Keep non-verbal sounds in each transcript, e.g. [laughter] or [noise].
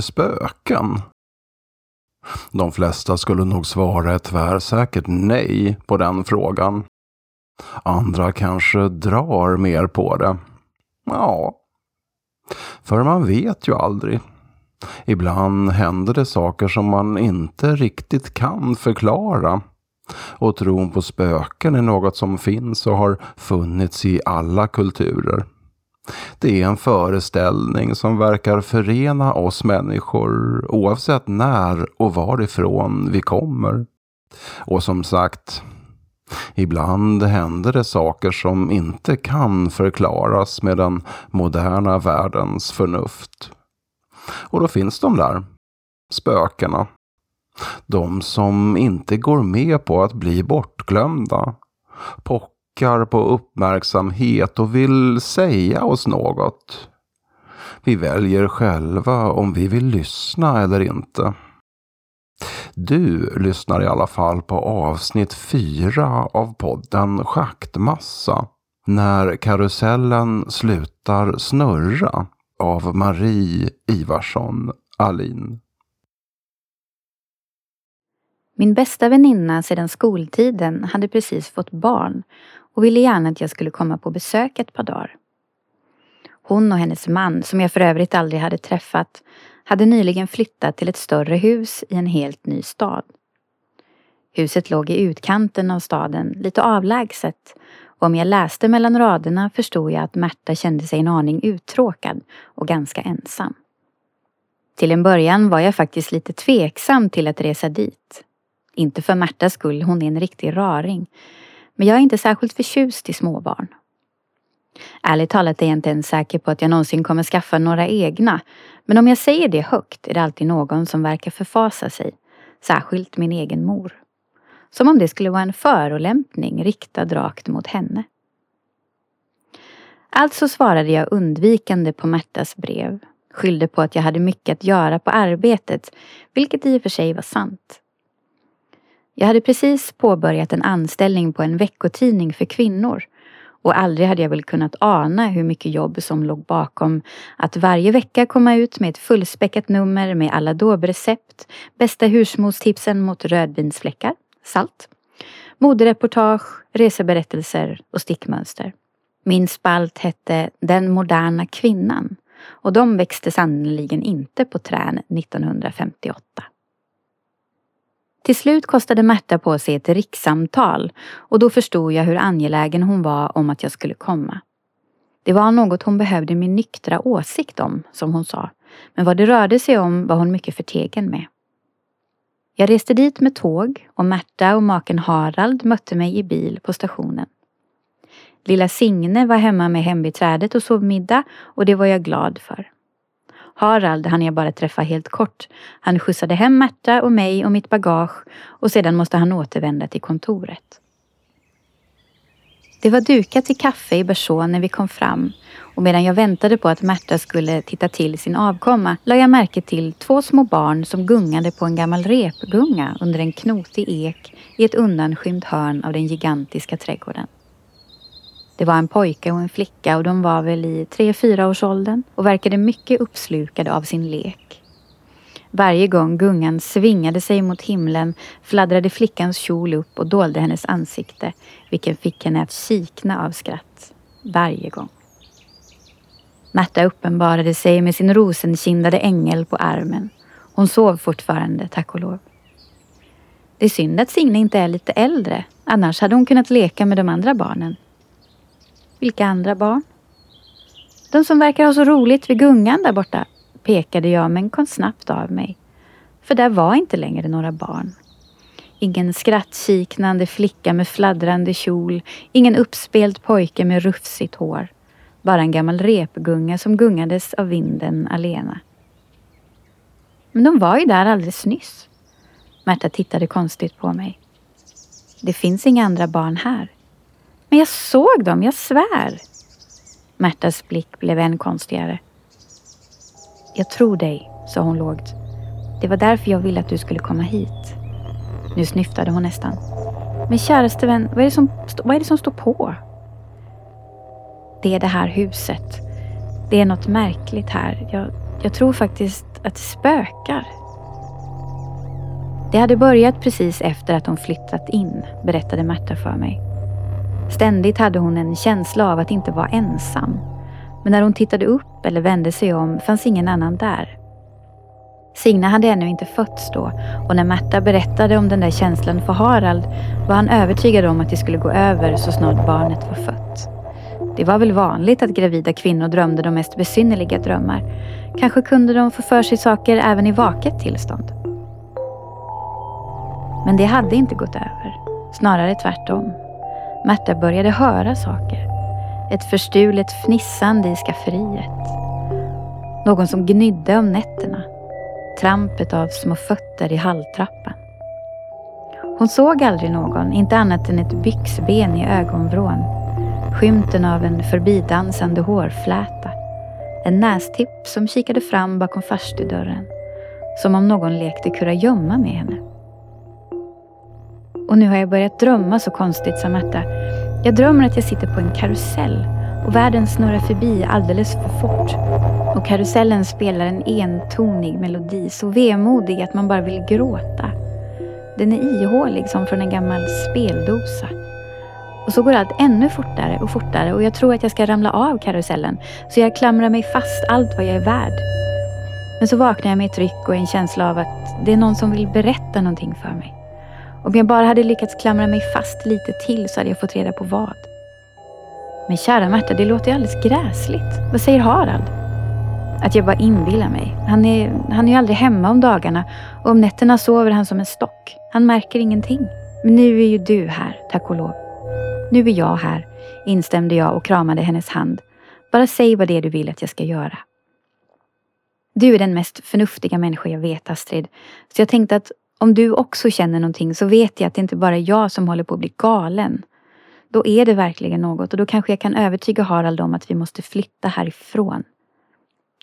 Det spöken? De flesta skulle nog svara ett tvärsäkert nej på den frågan. Andra kanske drar mer på det. Ja, för man vet ju aldrig. Ibland händer det saker som man inte riktigt kan förklara. Och tron på spöken är något som finns och har funnits i alla kulturer. Det är en föreställning som verkar förena oss människor oavsett när och varifrån vi kommer. Och som sagt, ibland händer det saker som inte kan förklaras med den moderna världens förnuft. Och då finns de där, spökena. De som inte går med på att bli bortglömda. Pockar på uppmärksamhet och vill säga oss något. Vi väljer själva om vi vill lyssna eller inte. Du lyssnar i alla fall på avsnitt fyra av podden Schaktmassa. När karusellen slutar snurra av Marie Ivarsson Alin. Min bästa väninna sedan skoltiden hade precis fått barn och ville gärna att jag skulle komma på besök ett par dagar. Hon och hennes man, som jag för övrigt aldrig hade träffat, hade nyligen flyttat till ett större hus i en helt ny stad. Huset låg i utkanten av staden, lite avlägset och om jag läste mellan raderna förstod jag att Märta kände sig en aning uttråkad och ganska ensam. Till en början var jag faktiskt lite tveksam till att resa dit. Inte för Märtas skull, hon är en riktig raring. Men jag är inte särskilt förtjust i småbarn. Ärligt talat är jag inte ens säker på att jag någonsin kommer skaffa några egna. Men om jag säger det högt är det alltid någon som verkar förfasa sig. Särskilt min egen mor. Som om det skulle vara en förolämpning riktad rakt mot henne. Alltså svarade jag undvikande på Märtas brev. Skyllde på att jag hade mycket att göra på arbetet, vilket i och för sig var sant. Jag hade precis påbörjat en anställning på en veckotidning för kvinnor och aldrig hade jag väl kunnat ana hur mycket jobb som låg bakom att varje vecka komma ut med ett fullspäckat nummer med alla recept bästa husmorstipsen mot rödvinsfläckar, salt, modereportage, reseberättelser och stickmönster. Min spalt hette Den moderna kvinnan och de växte sannerligen inte på trän 1958. Till slut kostade Märta på sig ett rikssamtal och då förstod jag hur angelägen hon var om att jag skulle komma. Det var något hon behövde min nyktra åsikt om, som hon sa. Men vad det rörde sig om var hon mycket förtegen med. Jag reste dit med tåg och Märta och maken Harald mötte mig i bil på stationen. Lilla Signe var hemma med hembiträdet och sov middag och det var jag glad för. Harald hann jag bara träffa helt kort. Han skjutsade hem Märta och mig och mitt bagage och sedan måste han återvända till kontoret. Det var dukat till kaffe i Berså när vi kom fram och medan jag väntade på att Märta skulle titta till sin avkomma la jag märke till två små barn som gungade på en gammal repgunga under en knotig ek i ett undanskymt hörn av den gigantiska trädgården. Det var en pojke och en flicka och de var väl i tre-fyraårsåldern års åldern och verkade mycket uppslukade av sin lek. Varje gång gungan svingade sig mot himlen fladdrade flickans kjol upp och dolde hennes ansikte, vilken fick henne att kikna av skratt. Varje gång. Märta uppenbarade sig med sin rosenkindade ängel på armen. Hon sov fortfarande, tack och lov. Det är synd att Signe inte är lite äldre, annars hade hon kunnat leka med de andra barnen. Vilka andra barn? De som verkar ha så roligt vid gungan där borta, pekade jag men kom snabbt av mig. För där var inte längre några barn. Ingen skrattkiknande flicka med fladdrande kjol, ingen uppspelt pojke med rufsigt hår. Bara en gammal repgunga som gungades av vinden alena. Men de var ju där alldeles nyss. Märta tittade konstigt på mig. Det finns inga andra barn här. Men jag såg dem, jag svär. Märtas blick blev än konstigare. Jag tror dig, sa hon lågt. Det var därför jag ville att du skulle komma hit. Nu snyftade hon nästan. Men käraste vän, vad är, det som, vad är det som står på? Det är det här huset. Det är något märkligt här. Jag, jag tror faktiskt att det spökar. Det hade börjat precis efter att hon flyttat in, berättade Märta för mig. Ständigt hade hon en känsla av att inte vara ensam. Men när hon tittade upp eller vände sig om fanns ingen annan där. Signe hade ännu inte fötts då och när Märta berättade om den där känslan för Harald var han övertygad om att det skulle gå över så snart barnet var fött. Det var väl vanligt att gravida kvinnor drömde de mest besynnerliga drömmar. Kanske kunde de få för sig saker även i vaket tillstånd. Men det hade inte gått över. Snarare tvärtom. Märta började höra saker. Ett förstulet fnissande i skafferiet. Någon som gnydde om nätterna. Trampet av små fötter i halltrappan. Hon såg aldrig någon, inte annat än ett byxben i ögonvrån. Skymten av en förbidansande hårfläta. En nästipp som kikade fram bakom farstudörren. Som om någon lekte kurragömma med henne. Och nu har jag börjat drömma så konstigt, sa Märta. Jag drömmer att jag sitter på en karusell och världen snurrar förbi alldeles för fort. Och karusellen spelar en entonig melodi, så vemodig att man bara vill gråta. Den är ihålig som från en gammal speldosa. Och så går allt ännu fortare och fortare och jag tror att jag ska ramla av karusellen. Så jag klamrar mig fast allt vad jag är värd. Men så vaknar jag med ett ryck och en känsla av att det är någon som vill berätta någonting för mig. Om jag bara hade lyckats klamra mig fast lite till så hade jag fått reda på vad. Men kära Märta, det låter ju alldeles gräsligt. Vad säger Harald? Att jag bara inbillar mig. Han är, han är ju aldrig hemma om dagarna och om nätterna sover han som en stock. Han märker ingenting. Men nu är ju du här, tack och lov. Nu är jag här, instämde jag och kramade hennes hand. Bara säg vad det är du vill att jag ska göra. Du är den mest förnuftiga människa jag vet, Astrid. Så jag tänkte att om du också känner någonting så vet jag att det inte bara är jag som håller på att bli galen. Då är det verkligen något och då kanske jag kan övertyga Harald om att vi måste flytta härifrån.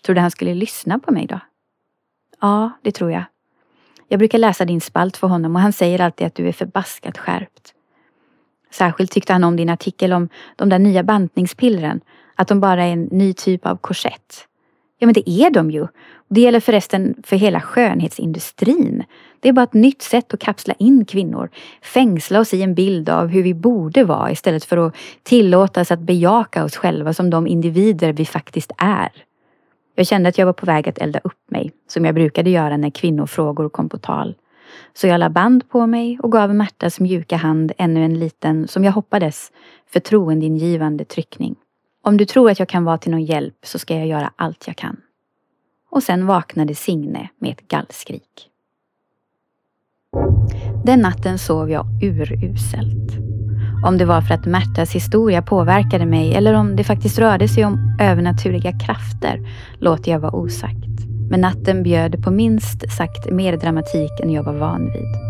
Tror du han skulle lyssna på mig då? Ja, det tror jag. Jag brukar läsa din spalt för honom och han säger alltid att du är förbaskat skärpt. Särskilt tyckte han om din artikel om de där nya bantningspillren. Att de bara är en ny typ av korsett. Ja men det är de ju. Det gäller förresten för hela skönhetsindustrin. Det är bara ett nytt sätt att kapsla in kvinnor. Fängsla oss i en bild av hur vi borde vara istället för att tillåta oss att bejaka oss själva som de individer vi faktiskt är. Jag kände att jag var på väg att elda upp mig, som jag brukade göra när kvinnofrågor kom på tal. Så jag la band på mig och gav Märtas mjuka hand ännu en liten, som jag hoppades, förtroendeingivande tryckning. Om du tror att jag kan vara till någon hjälp så ska jag göra allt jag kan. Och sen vaknade Signe med ett gallskrik. Den natten sov jag uruselt. Om det var för att Märtas historia påverkade mig eller om det faktiskt rörde sig om övernaturliga krafter låter jag vara osagt. Men natten bjöd på minst sagt mer dramatik än jag var van vid.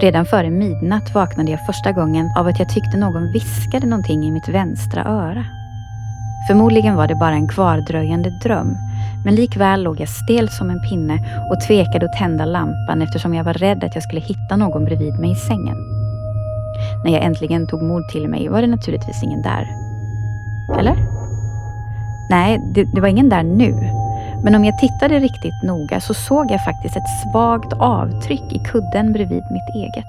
Redan före midnatt vaknade jag första gången av att jag tyckte någon viskade någonting i mitt vänstra öra. Förmodligen var det bara en kvardröjande dröm, men likväl låg jag stel som en pinne och tvekade att tända lampan eftersom jag var rädd att jag skulle hitta någon bredvid mig i sängen. När jag äntligen tog mod till mig var det naturligtvis ingen där. Eller? Nej, det, det var ingen där nu. Men om jag tittade riktigt noga så såg jag faktiskt ett svagt avtryck i kudden bredvid mitt eget.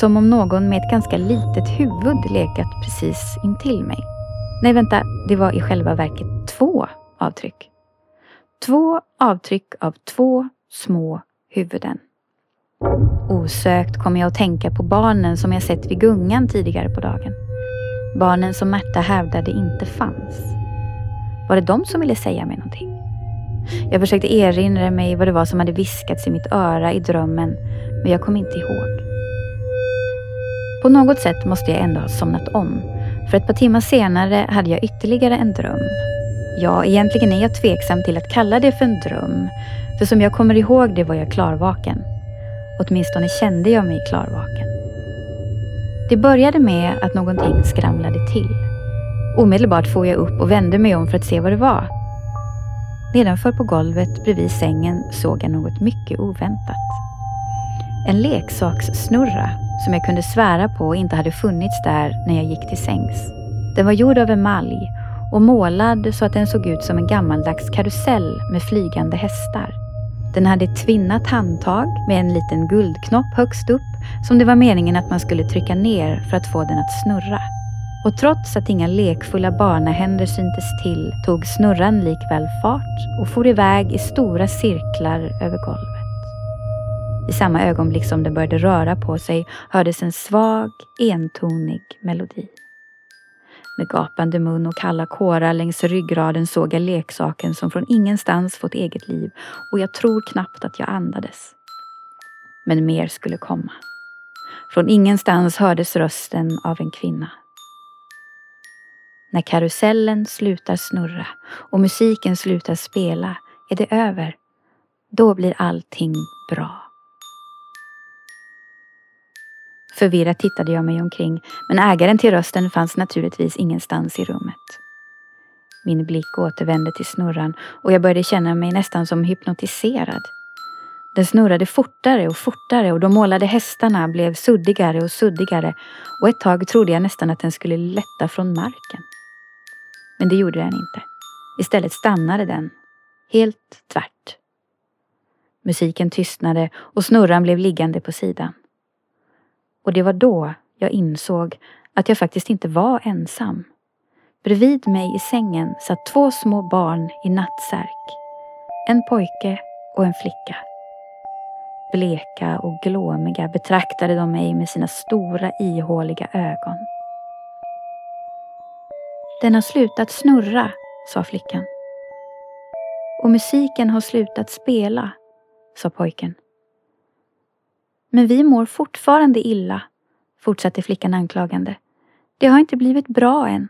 Som om någon med ett ganska litet huvud lekat precis intill mig. Nej, vänta, det var i själva verket två avtryck. Två avtryck av två små huvuden. Osökt kom jag att tänka på barnen som jag sett vid gungan tidigare på dagen. Barnen som Märta hävdade inte fanns. Var det de som ville säga mig någonting? Jag försökte erinra mig vad det var som hade viskats i mitt öra i drömmen, men jag kom inte ihåg. På något sätt måste jag ändå ha somnat om, för ett par timmar senare hade jag ytterligare en dröm. Ja, egentligen är jag tveksam till att kalla det för en dröm, för som jag kommer ihåg det var jag klarvaken. Åtminstone kände jag mig klarvaken. Det började med att någonting skramlade till. Omedelbart for jag upp och vände mig om för att se vad det var. Nedanför på golvet bredvid sängen såg jag något mycket oväntat. En leksakssnurra som jag kunde svära på inte hade funnits där när jag gick till sängs. Den var gjord av emalj och målad så att den såg ut som en gammaldags karusell med flygande hästar. Den hade ett tvinnat handtag med en liten guldknopp högst upp som det var meningen att man skulle trycka ner för att få den att snurra. Och trots att inga lekfulla barnahänder syntes till tog snurran likväl fart och for iväg i stora cirklar över golvet. I samma ögonblick som den började röra på sig hördes en svag, entonig melodi. Med gapande mun och kalla kårar längs ryggraden såg jag leksaken som från ingenstans fått eget liv och jag tror knappt att jag andades. Men mer skulle komma. Från ingenstans hördes rösten av en kvinna. När karusellen slutar snurra och musiken slutar spela är det över. Då blir allting bra. Förvirrat tittade jag mig omkring, men ägaren till rösten fanns naturligtvis ingenstans i rummet. Min blick återvände till snurran och jag började känna mig nästan som hypnotiserad. Den snurrade fortare och fortare och de målade hästarna blev suddigare och suddigare och ett tag trodde jag nästan att den skulle lätta från marken. Men det gjorde den inte. Istället stannade den, helt tvärt. Musiken tystnade och snurran blev liggande på sidan. Och det var då jag insåg att jag faktiskt inte var ensam. Bredvid mig i sängen satt två små barn i nattsärk. En pojke och en flicka. Bleka och glåmiga betraktade de mig med sina stora ihåliga ögon. Den har slutat snurra, sa flickan. Och musiken har slutat spela, sa pojken. Men vi mår fortfarande illa, fortsatte flickan anklagande. Det har inte blivit bra än.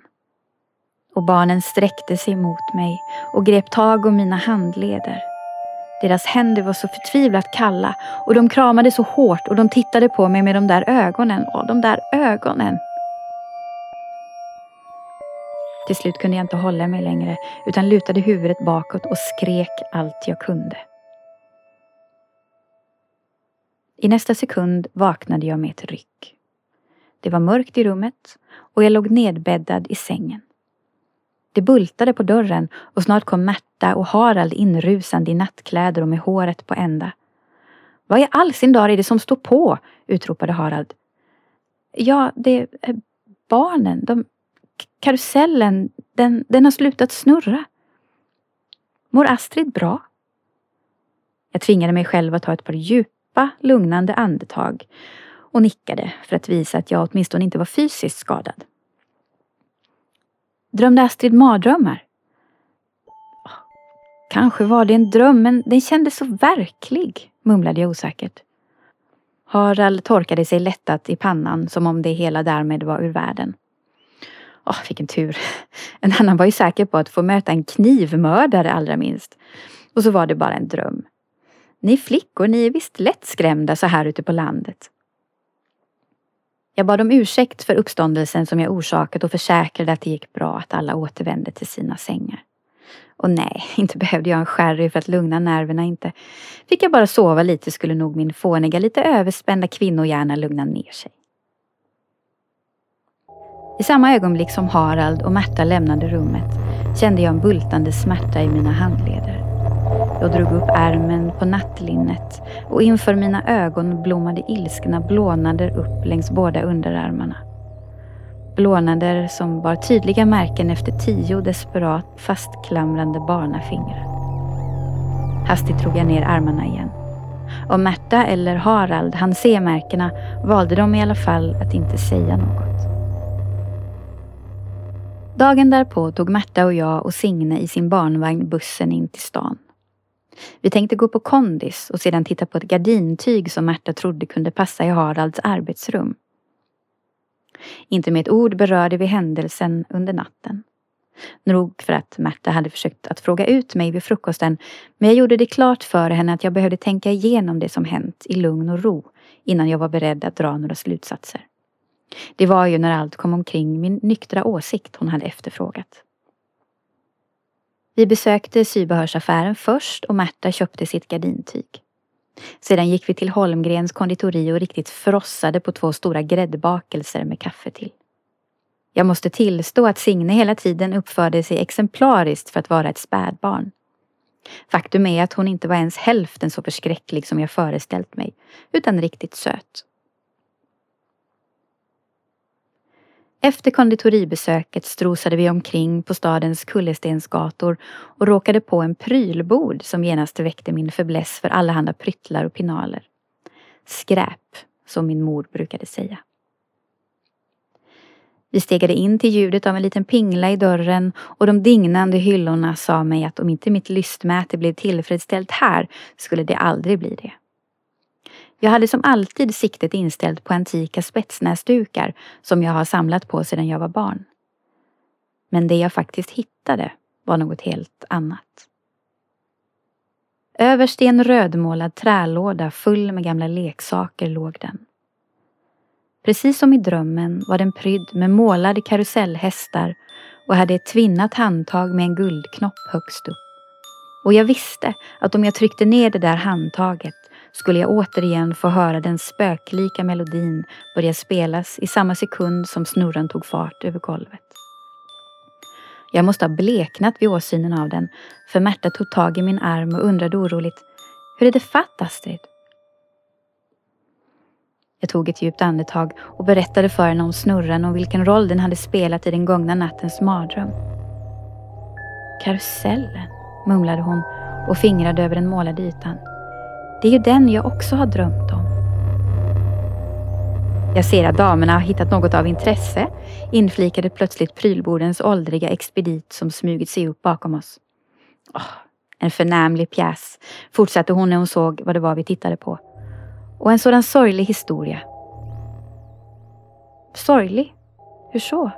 Och barnen sträckte sig mot mig och grep tag om mina handleder. Deras händer var så förtvivlat kalla och de kramade så hårt och de tittade på mig med de där ögonen. Åh, de där ögonen! Till slut kunde jag inte hålla mig längre utan lutade huvudet bakåt och skrek allt jag kunde. I nästa sekund vaknade jag med ett ryck. Det var mörkt i rummet och jag låg nedbäddad i sängen. Det bultade på dörren och snart kom Märta och Harald inrusande i nattkläder och med håret på ända. Vad i all sin dar är det som står på? utropade Harald. Ja, det är barnen. De, karusellen, den, den har slutat snurra. Mår Astrid bra? Jag tvingade mig själv att ta ett par djupa djupa, lugnande andetag och nickade för att visa att jag åtminstone inte var fysiskt skadad. Drömde Astrid mardrömmar? Kanske var det en dröm, men den kändes så verklig, mumlade jag osäkert. Harald torkade sig lättat i pannan som om det hela därmed var ur världen. Åh, vilken tur. [laughs] En annan var ju säker på att få möta en knivmördare allra minst. Och så var det bara en dröm. Ni flickor, ni är visst lättskrämda så här ute på landet. Jag bad om ursäkt för uppståndelsen som jag orsakat och försäkrade att det gick bra att alla återvände till sina sängar. Och nej, [laughs] inte behövde jag en sherry för att lugna nerverna inte. Fick jag bara sova lite skulle nog min fåniga, lite överspända kvinnohjärna lugna ner sig. I samma ögonblick som Harald och Märta lämnade rummet kände jag en bultande smärta i mina handleder. Jag drog upp ärmen på nattlinnet och inför mina ögon blommade ilskna blånader upp längs båda underarmarna. Blånader som bar tydliga märken efter tio desperat fastklamrande barnafingrar. Hastigt drog jag ner armarna igen. Om Märta eller Harald hann se märkena valde de i alla fall att inte säga något. Dagen därpå tog Märta och jag och Signe i sin barnvagn bussen in till stan. Vi tänkte gå på kondis och sedan titta på ett gardintyg som Märta trodde kunde passa i Haralds arbetsrum. Inte med ett ord berörde vi händelsen under natten. Nog för att Märta hade försökt att fråga ut mig vid frukosten, men jag gjorde det klart för henne att jag behövde tänka igenom det som hänt i lugn och ro innan jag var beredd att dra några slutsatser. Det var ju när allt kom omkring min nyktra åsikt hon hade efterfrågat. Vi besökte sybehörsaffären först och Märta köpte sitt gardintyg. Sedan gick vi till Holmgrens konditori och riktigt frossade på två stora gräddbakelser med kaffe till. Jag måste tillstå att Signe hela tiden uppförde sig exemplariskt för att vara ett spädbarn. Faktum är att hon inte var ens hälften så förskräcklig som jag föreställt mig, utan riktigt söt. Efter konditoribesöket strosade vi omkring på stadens kullerstensgator och råkade på en prylbod som genast väckte min fäbless för allehanda pryttlar och pinaler. Skräp, som min mor brukade säga. Vi stegade in till ljudet av en liten pingla i dörren och de dignande hyllorna sa mig att om inte mitt lystmäte blev tillfredsställt här skulle det aldrig bli det. Jag hade som liksom alltid siktet inställt på antika spetsnäsdukar som jag har samlat på sedan jag var barn. Men det jag faktiskt hittade var något helt annat. Överst i en rödmålad trälåda full med gamla leksaker låg den. Precis som i drömmen var den prydd med målade karusellhästar och hade ett tvinnat handtag med en guldknopp högst upp. Och jag visste att om jag tryckte ner det där handtaget skulle jag återigen få höra den spöklika melodin börja spelas i samma sekund som snurran tog fart över golvet. Jag måste ha bleknat vid åsynen av den, för Märta tog tag i min arm och undrade oroligt Hur är det fatt, Astrid? Jag tog ett djupt andetag och berättade för henne om snurran och vilken roll den hade spelat i den gångna nattens mardröm. Karusellen, mumlade hon och fingrade över den målade ytan. Det är ju den jag också har drömt om. Jag ser att damerna har hittat något av intresse, inflikade plötsligt prylbordens åldriga expedit som smugit sig upp bakom oss. Oh, en förnämlig pjäs, fortsatte hon när hon såg vad det var vi tittade på. Och en sådan sorglig historia. Sorglig? Hur så?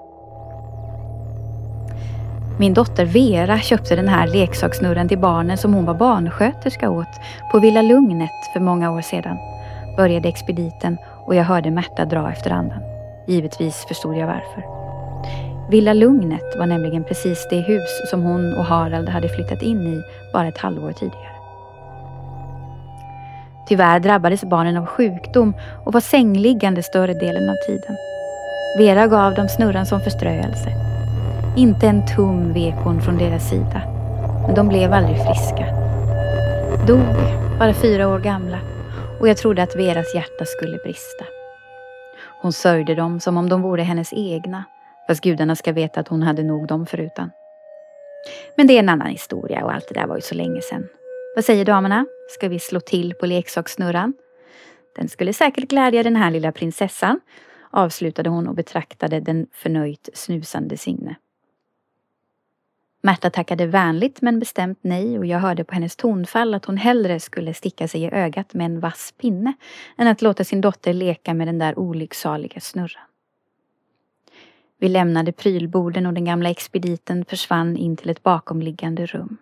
Min dotter Vera köpte den här leksaksnurren till barnen som hon var barnsköterska åt på Villa Lugnet för många år sedan. Började expediten och jag hörde Märta dra efter andan. Givetvis förstod jag varför. Villa Lugnet var nämligen precis det hus som hon och Harald hade flyttat in i bara ett halvår tidigare. Tyvärr drabbades barnen av sjukdom och var sängliggande större delen av tiden. Vera gav dem snurran som förströelse. Inte en tum vek hon från deras sida. Men de blev aldrig friska. Dog, bara fyra år gamla. Och jag trodde att Veras hjärta skulle brista. Hon sörjde dem som om de vore hennes egna. Fast gudarna ska veta att hon hade nog dem förutan. Men det är en annan historia och allt det där var ju så länge sedan. Vad säger damerna? Ska vi slå till på leksakssnurran? Den skulle säkert glädja den här lilla prinsessan, avslutade hon och betraktade den förnöjt snusande Signe. Märta tackade vänligt men bestämt nej och jag hörde på hennes tonfall att hon hellre skulle sticka sig i ögat med en vass pinne än att låta sin dotter leka med den där olycksaliga snurran. Vi lämnade prylborden och den gamla expediten försvann in till ett bakomliggande rum.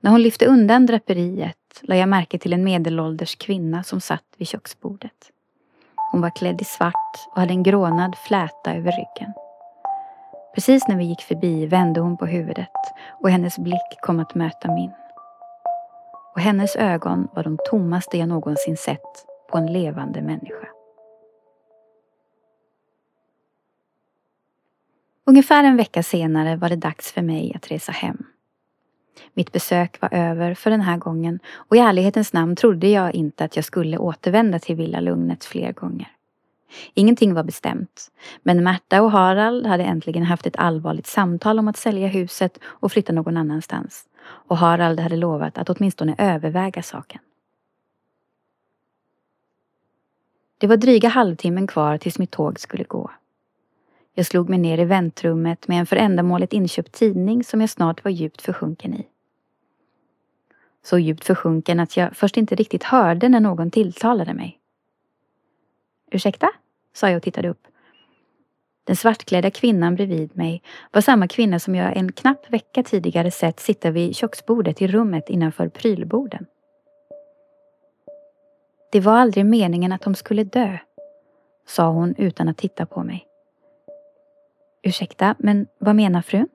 När hon lyfte undan draperiet la jag märke till en medelålders kvinna som satt vid köksbordet. Hon var klädd i svart och hade en grånad fläta över ryggen. Precis när vi gick förbi vände hon på huvudet och hennes blick kom att möta min. Och hennes ögon var de tommaste jag någonsin sett på en levande människa. Ungefär en vecka senare var det dags för mig att resa hem. Mitt besök var över för den här gången och i ärlighetens namn trodde jag inte att jag skulle återvända till Villa Lugnet fler gånger. Ingenting var bestämt, men Märta och Harald hade äntligen haft ett allvarligt samtal om att sälja huset och flytta någon annanstans. Och Harald hade lovat att åtminstone överväga saken. Det var dryga halvtimmen kvar tills mitt tåg skulle gå. Jag slog mig ner i väntrummet med en för ändamålet inköpt tidning som jag snart var djupt försjunken i. Så djupt försjunken att jag först inte riktigt hörde när någon tilltalade mig. Ursäkta? sa jag och tittade upp. Den svartklädda kvinnan bredvid mig var samma kvinna som jag en knapp vecka tidigare sett sitta vid köksbordet i rummet innanför prylborden. Det var aldrig meningen att de skulle dö, sa hon utan att titta på mig. Ursäkta, men vad menar frun?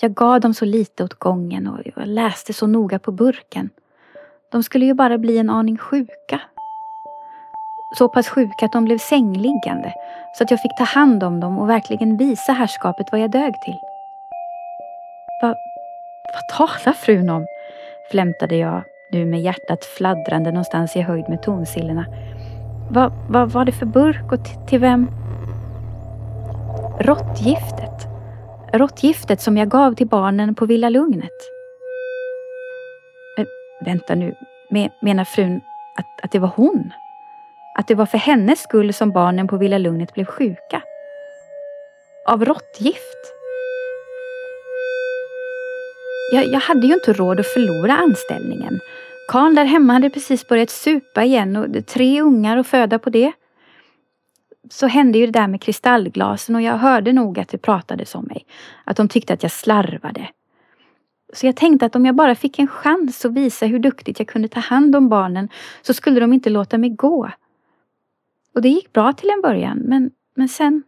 Jag gav dem så lite åt gången och jag läste så noga på burken. De skulle ju bara bli en aning sjuka så pass sjuka att de blev sängliggande så att jag fick ta hand om dem och verkligen visa herrskapet vad jag dög till. Va, vad talar frun om? flämtade jag nu med hjärtat fladdrande någonstans i höjd med tonsillorna. Vad va, var det för burk och till vem? Råttgiftet. Råttgiftet som jag gav till barnen på Villa Lugnet. Äh, vänta nu, menar frun att, att det var hon? Att det var för hennes skull som barnen på Villa Lugnet blev sjuka? Av råttgift? Jag, jag hade ju inte råd att förlora anställningen. Karl där hemma hade precis börjat supa igen och tre ungar att föda på det. Så hände ju det där med kristallglasen och jag hörde nog att det pratades om mig. Att de tyckte att jag slarvade. Så jag tänkte att om jag bara fick en chans att visa hur duktigt jag kunde ta hand om barnen så skulle de inte låta mig gå. Och det gick bra till en början, men, men sen...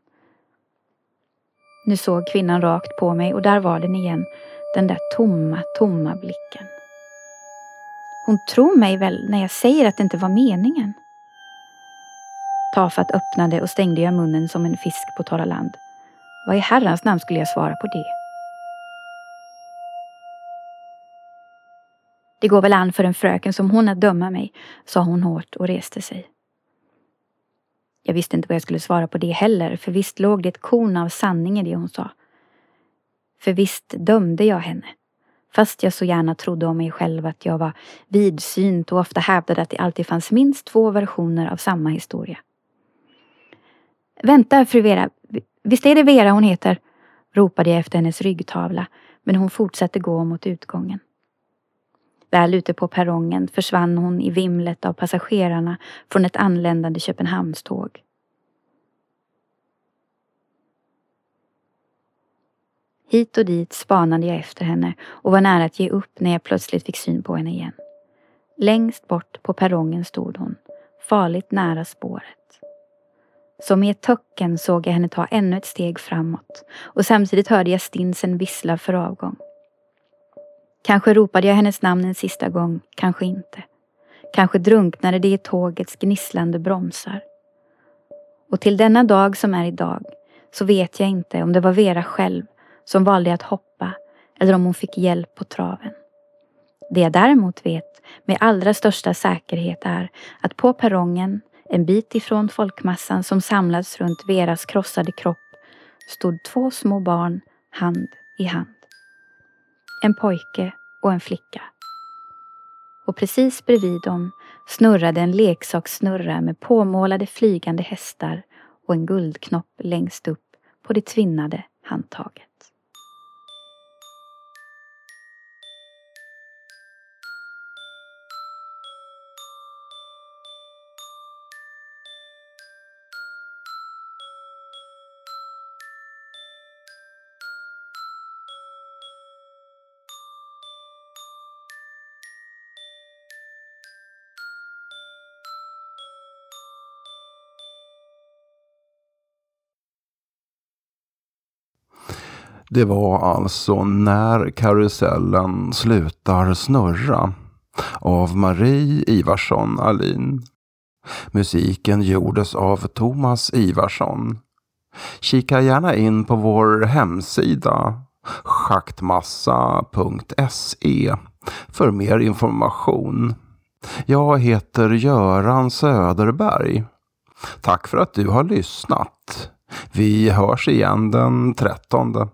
Nu såg kvinnan rakt på mig och där var den igen. Den där tomma, tomma blicken. Hon tror mig väl när jag säger att det inte var meningen. Tafatt öppnade och stängde jag munnen som en fisk på torra land. Vad i herrans namn skulle jag svara på det? Det går väl an för en fröken som hon att döma mig, sa hon hårt och reste sig. Jag visste inte vad jag skulle svara på det heller, för visst låg det ett korn av sanning i det hon sa. För visst dömde jag henne. Fast jag så gärna trodde om mig själv att jag var vidsynt och ofta hävdade att det alltid fanns minst två versioner av samma historia. Vänta, fru Vera. Visst är det Vera hon heter? ropade jag efter hennes ryggtavla, men hon fortsatte gå mot utgången. Väl ute på perrongen försvann hon i vimlet av passagerarna från ett anländande Köpenhamnståg. Hit och dit spanade jag efter henne och var nära att ge upp när jag plötsligt fick syn på henne igen. Längst bort på perrongen stod hon, farligt nära spåret. Som i ett töcken såg jag henne ta ännu ett steg framåt och samtidigt hörde jag stinsen vissla för avgång. Kanske ropade jag hennes namn en sista gång, kanske inte. Kanske drunknade det i tågets gnisslande bromsar. Och till denna dag som är idag så vet jag inte om det var Vera själv som valde att hoppa eller om hon fick hjälp på traven. Det jag däremot vet med allra största säkerhet är att på perrongen, en bit ifrån folkmassan som samlats runt Veras krossade kropp, stod två små barn hand i hand. En pojke och en flicka. Och precis bredvid dem snurrade en leksakssnurra med påmålade flygande hästar och en guldknopp längst upp på det tvinnade handtaget. Det var alltså När karusellen slutar snurra av Marie Ivarsson Alin. Musiken gjordes av Thomas Ivarsson. Kika gärna in på vår hemsida schaktmassa.se för mer information. Jag heter Göran Söderberg. Tack för att du har lyssnat. Vi hörs igen den 13.